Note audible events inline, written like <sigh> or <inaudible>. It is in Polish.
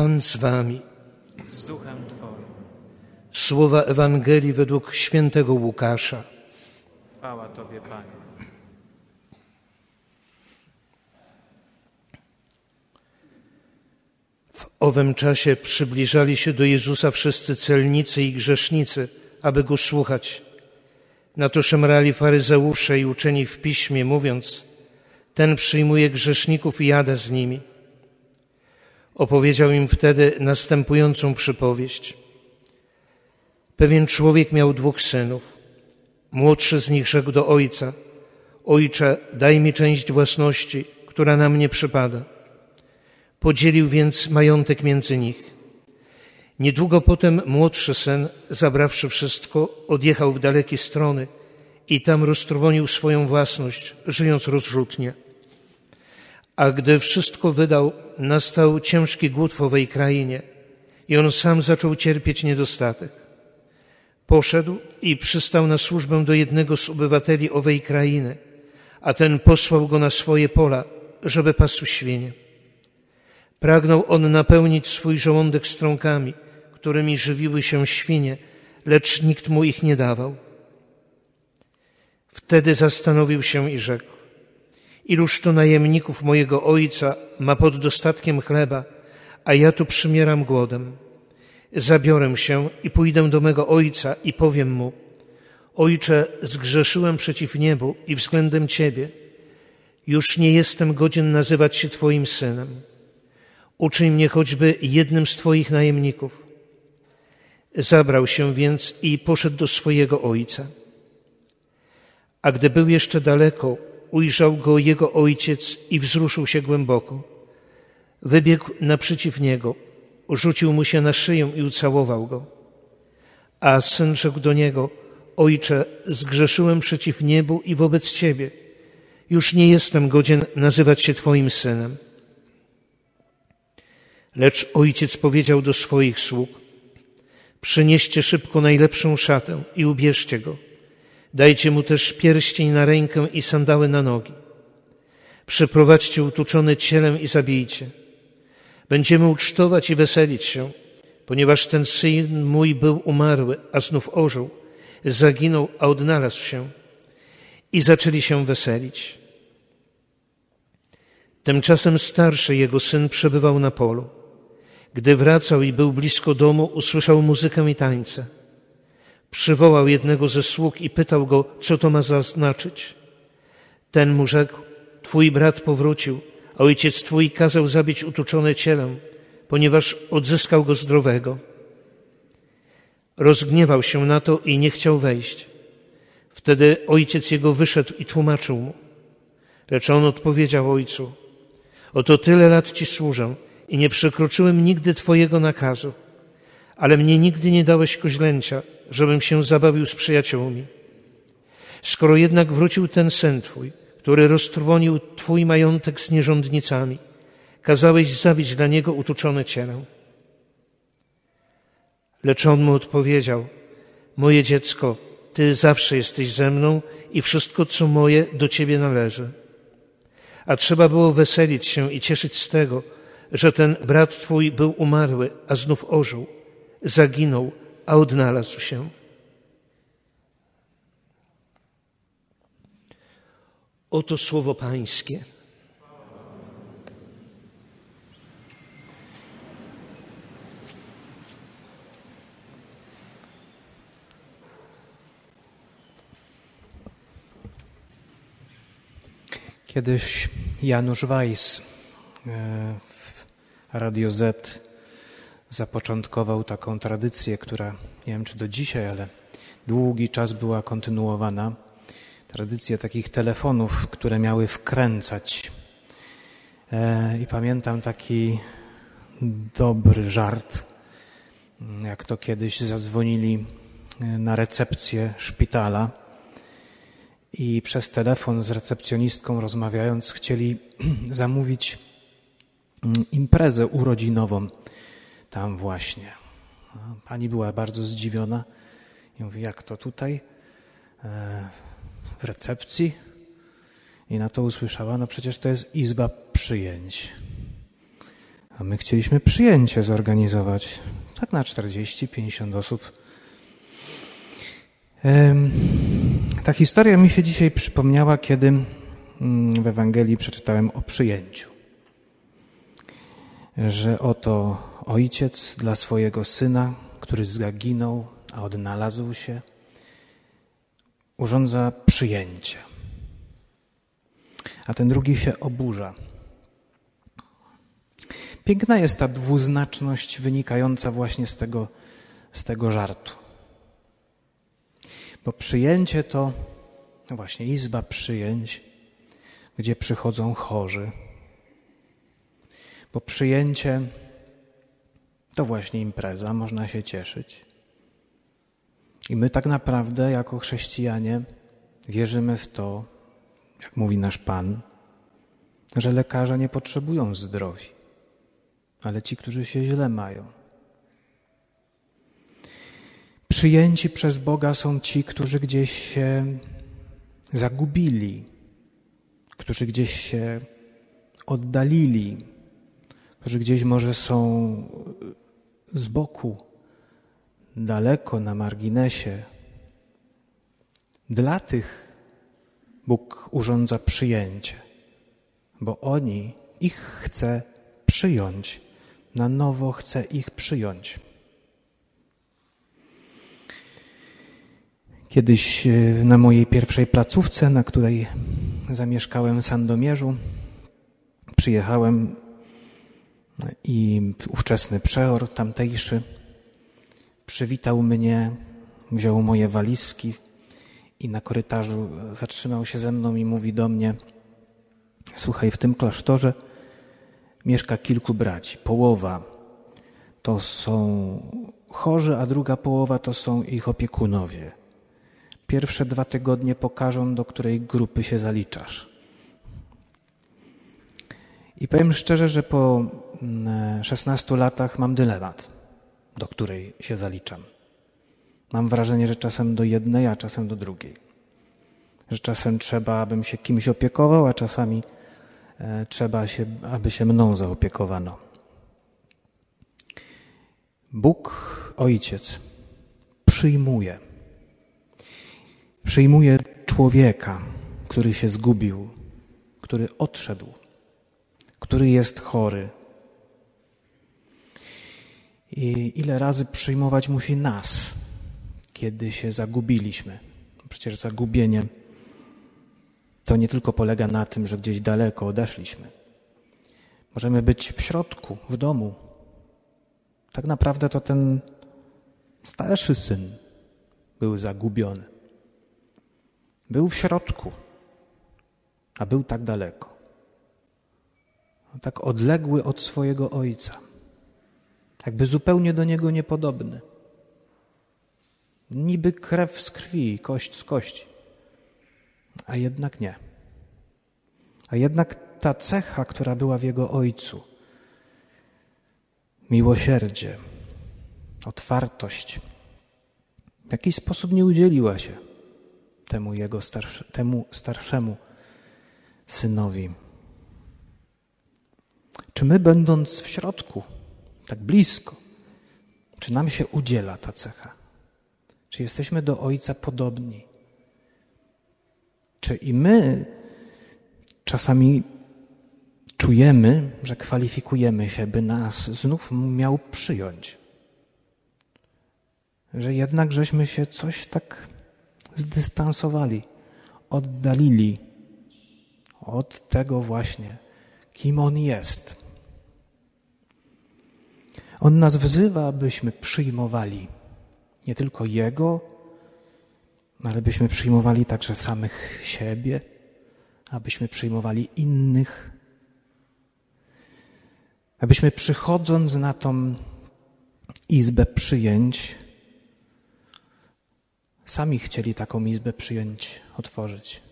Pan z wami. z duchem Twoim. Słowa Ewangelii według świętego Łukasza. Chwała Tobie, Panie. W owym czasie przybliżali się do Jezusa wszyscy celnicy i grzesznicy, aby go słuchać. Na to szemrali faryzeusze i uczeni w piśmie, mówiąc: Ten przyjmuje grzeszników i jada z nimi. Opowiedział im wtedy następującą przypowieść. Pewien człowiek miał dwóch synów. Młodszy z nich rzekł do ojca: Ojcze, daj mi część własności, która na mnie przypada. Podzielił więc majątek między nich. Niedługo potem młodszy syn, zabrawszy wszystko, odjechał w dalekie strony i tam roztrwonił swoją własność, żyjąc rozrzutnie. A gdy wszystko wydał, nastał ciężki głód w owej krainie i on sam zaczął cierpieć niedostatek. Poszedł i przystał na służbę do jednego z obywateli owej krainy, a ten posłał go na swoje pola, żeby pasł świnie. Pragnął on napełnić swój żołądek strąkami, którymi żywiły się świnie, lecz nikt mu ich nie dawał. Wtedy zastanowił się i rzekł: Iluż to najemników mojego ojca ma pod dostatkiem chleba, a ja tu przymieram głodem. Zabiorę się i pójdę do mego ojca i powiem mu: Ojcze, zgrzeszyłem przeciw niebu i względem ciebie. Już nie jestem godzien nazywać się Twoim synem. Uczyń mnie choćby jednym z Twoich najemników. Zabrał się więc i poszedł do swojego ojca. A gdy był jeszcze daleko, ujrzał go jego ojciec i wzruszył się głęboko. Wybiegł naprzeciw niego, rzucił mu się na szyję i ucałował go. A syn rzekł do niego, Ojcze, zgrzeszyłem przeciw niebu i wobec Ciebie. Już nie jestem godzien nazywać się Twoim synem. Lecz ojciec powiedział do swoich sług, przynieście szybko najlepszą szatę i ubierzcie go. Dajcie mu też pierścień na rękę i sandały na nogi. Przeprowadźcie utuczone cielem i zabijcie. Będziemy ucztować i weselić się, ponieważ ten syn mój był umarły, a znów ożył, zaginął, a odnalazł się. I zaczęli się weselić. Tymczasem starszy jego syn przebywał na polu. Gdy wracał i był blisko domu, usłyszał muzykę i tańce. Przywołał jednego ze sług i pytał go, co to ma zaznaczyć. Ten mu rzekł, twój brat powrócił, a ojciec twój kazał zabić utuczone cielem, ponieważ odzyskał go zdrowego. Rozgniewał się na to i nie chciał wejść. Wtedy ojciec jego wyszedł i tłumaczył mu. Lecz on odpowiedział ojcu, oto tyle lat ci służę i nie przekroczyłem nigdy twojego nakazu, ale mnie nigdy nie dałeś koźlęcia, żebym się zabawił z przyjaciółmi. Skoro jednak wrócił ten syn twój, który roztrwonił twój majątek z nierządnicami, kazałeś zabić dla niego utuczone ciele. Lecz on mu odpowiedział, moje dziecko, ty zawsze jesteś ze mną i wszystko, co moje, do ciebie należy. A trzeba było weselić się i cieszyć z tego, że ten brat twój był umarły, a znów ożył, zaginął, a odnalazł się. Oto słowo Pańskie. Kiedyś Janusz Weiss e, w Radio Z zapoczątkował taką tradycję, która nie wiem czy do dzisiaj, ale długi czas była kontynuowana. Tradycję takich telefonów, które miały wkręcać. E, I pamiętam taki dobry żart, jak to kiedyś zadzwonili e, na recepcję szpitala i przez telefon z recepcjonistką rozmawiając chcieli <clears throat> zamówić mm, imprezę urodzinową tam właśnie. Pani była bardzo zdziwiona i mówi, jak to tutaj e, w recepcji? I na to usłyszała, no przecież to jest izba przyjęć. A my chcieliśmy przyjęcie zorganizować, tak na 40-50 osób. Ta historia mi się dzisiaj przypomniała, kiedy mm, w Ewangelii przeczytałem o przyjęciu. Że oto ojciec dla swojego syna, który zaginął, a odnalazł się, urządza przyjęcie. A ten drugi się oburza. Piękna jest ta dwuznaczność wynikająca właśnie z tego, z tego żartu. Bo przyjęcie to no właśnie izba przyjęć, gdzie przychodzą chorzy. Bo przyjęcie to właśnie impreza, można się cieszyć. I my tak naprawdę, jako chrześcijanie, wierzymy w to, jak mówi nasz Pan, że lekarze nie potrzebują zdrowi, ale ci, którzy się źle mają. Przyjęci przez Boga są ci, którzy gdzieś się zagubili, którzy gdzieś się oddalili, którzy gdzieś może są z boku, daleko na marginesie. Dla tych Bóg urządza przyjęcie, bo oni ich chce przyjąć, na nowo chce ich przyjąć. Kiedyś e, na mojej pierwszej placówce, na której zamieszkałem w Sandomierzu, przyjechałem i ówczesny przeor tamtejszy przywitał mnie, wziął moje walizki i na korytarzu zatrzymał się ze mną i mówi do mnie: Słuchaj, w tym klasztorze mieszka kilku braci. Połowa to są chorzy, a druga połowa to są ich opiekunowie. Pierwsze dwa tygodnie pokażą, do której grupy się zaliczasz. I powiem szczerze, że po 16 mm, latach mam dylemat, do której się zaliczam. Mam wrażenie, że czasem do jednej, a czasem do drugiej. Że czasem trzeba, abym się kimś opiekował, a czasami e, trzeba, się, aby się mną zaopiekowano. Bóg, Ojciec, przyjmuje. Przyjmuje człowieka, który się zgubił, który odszedł który jest chory. I ile razy przyjmować musi nas, kiedy się zagubiliśmy. Przecież zagubienie to nie tylko polega na tym, że gdzieś daleko odeszliśmy. Możemy być w środku, w domu. Tak naprawdę to ten starszy syn był zagubiony. Był w środku, a był tak daleko tak odległy od swojego ojca, jakby zupełnie do niego niepodobny. Niby krew z krwi, kość z kości, a jednak nie. A jednak ta cecha, która była w jego ojcu, miłosierdzie, otwartość, w jakiś sposób nie udzieliła się temu jego starszy, temu starszemu synowi. Czy my, będąc w środku, tak blisko, czy nam się udziela ta cecha? Czy jesteśmy do Ojca podobni? Czy i my czasami czujemy, że kwalifikujemy się, by nas znów miał przyjąć? Że jednak żeśmy się coś tak zdystansowali, oddalili od tego właśnie, kim On jest. On nas wzywa, abyśmy przyjmowali nie tylko Jego, ale byśmy przyjmowali także samych siebie, abyśmy przyjmowali innych, abyśmy przychodząc na tą izbę przyjęć, sami chcieli taką izbę przyjąć, otworzyć.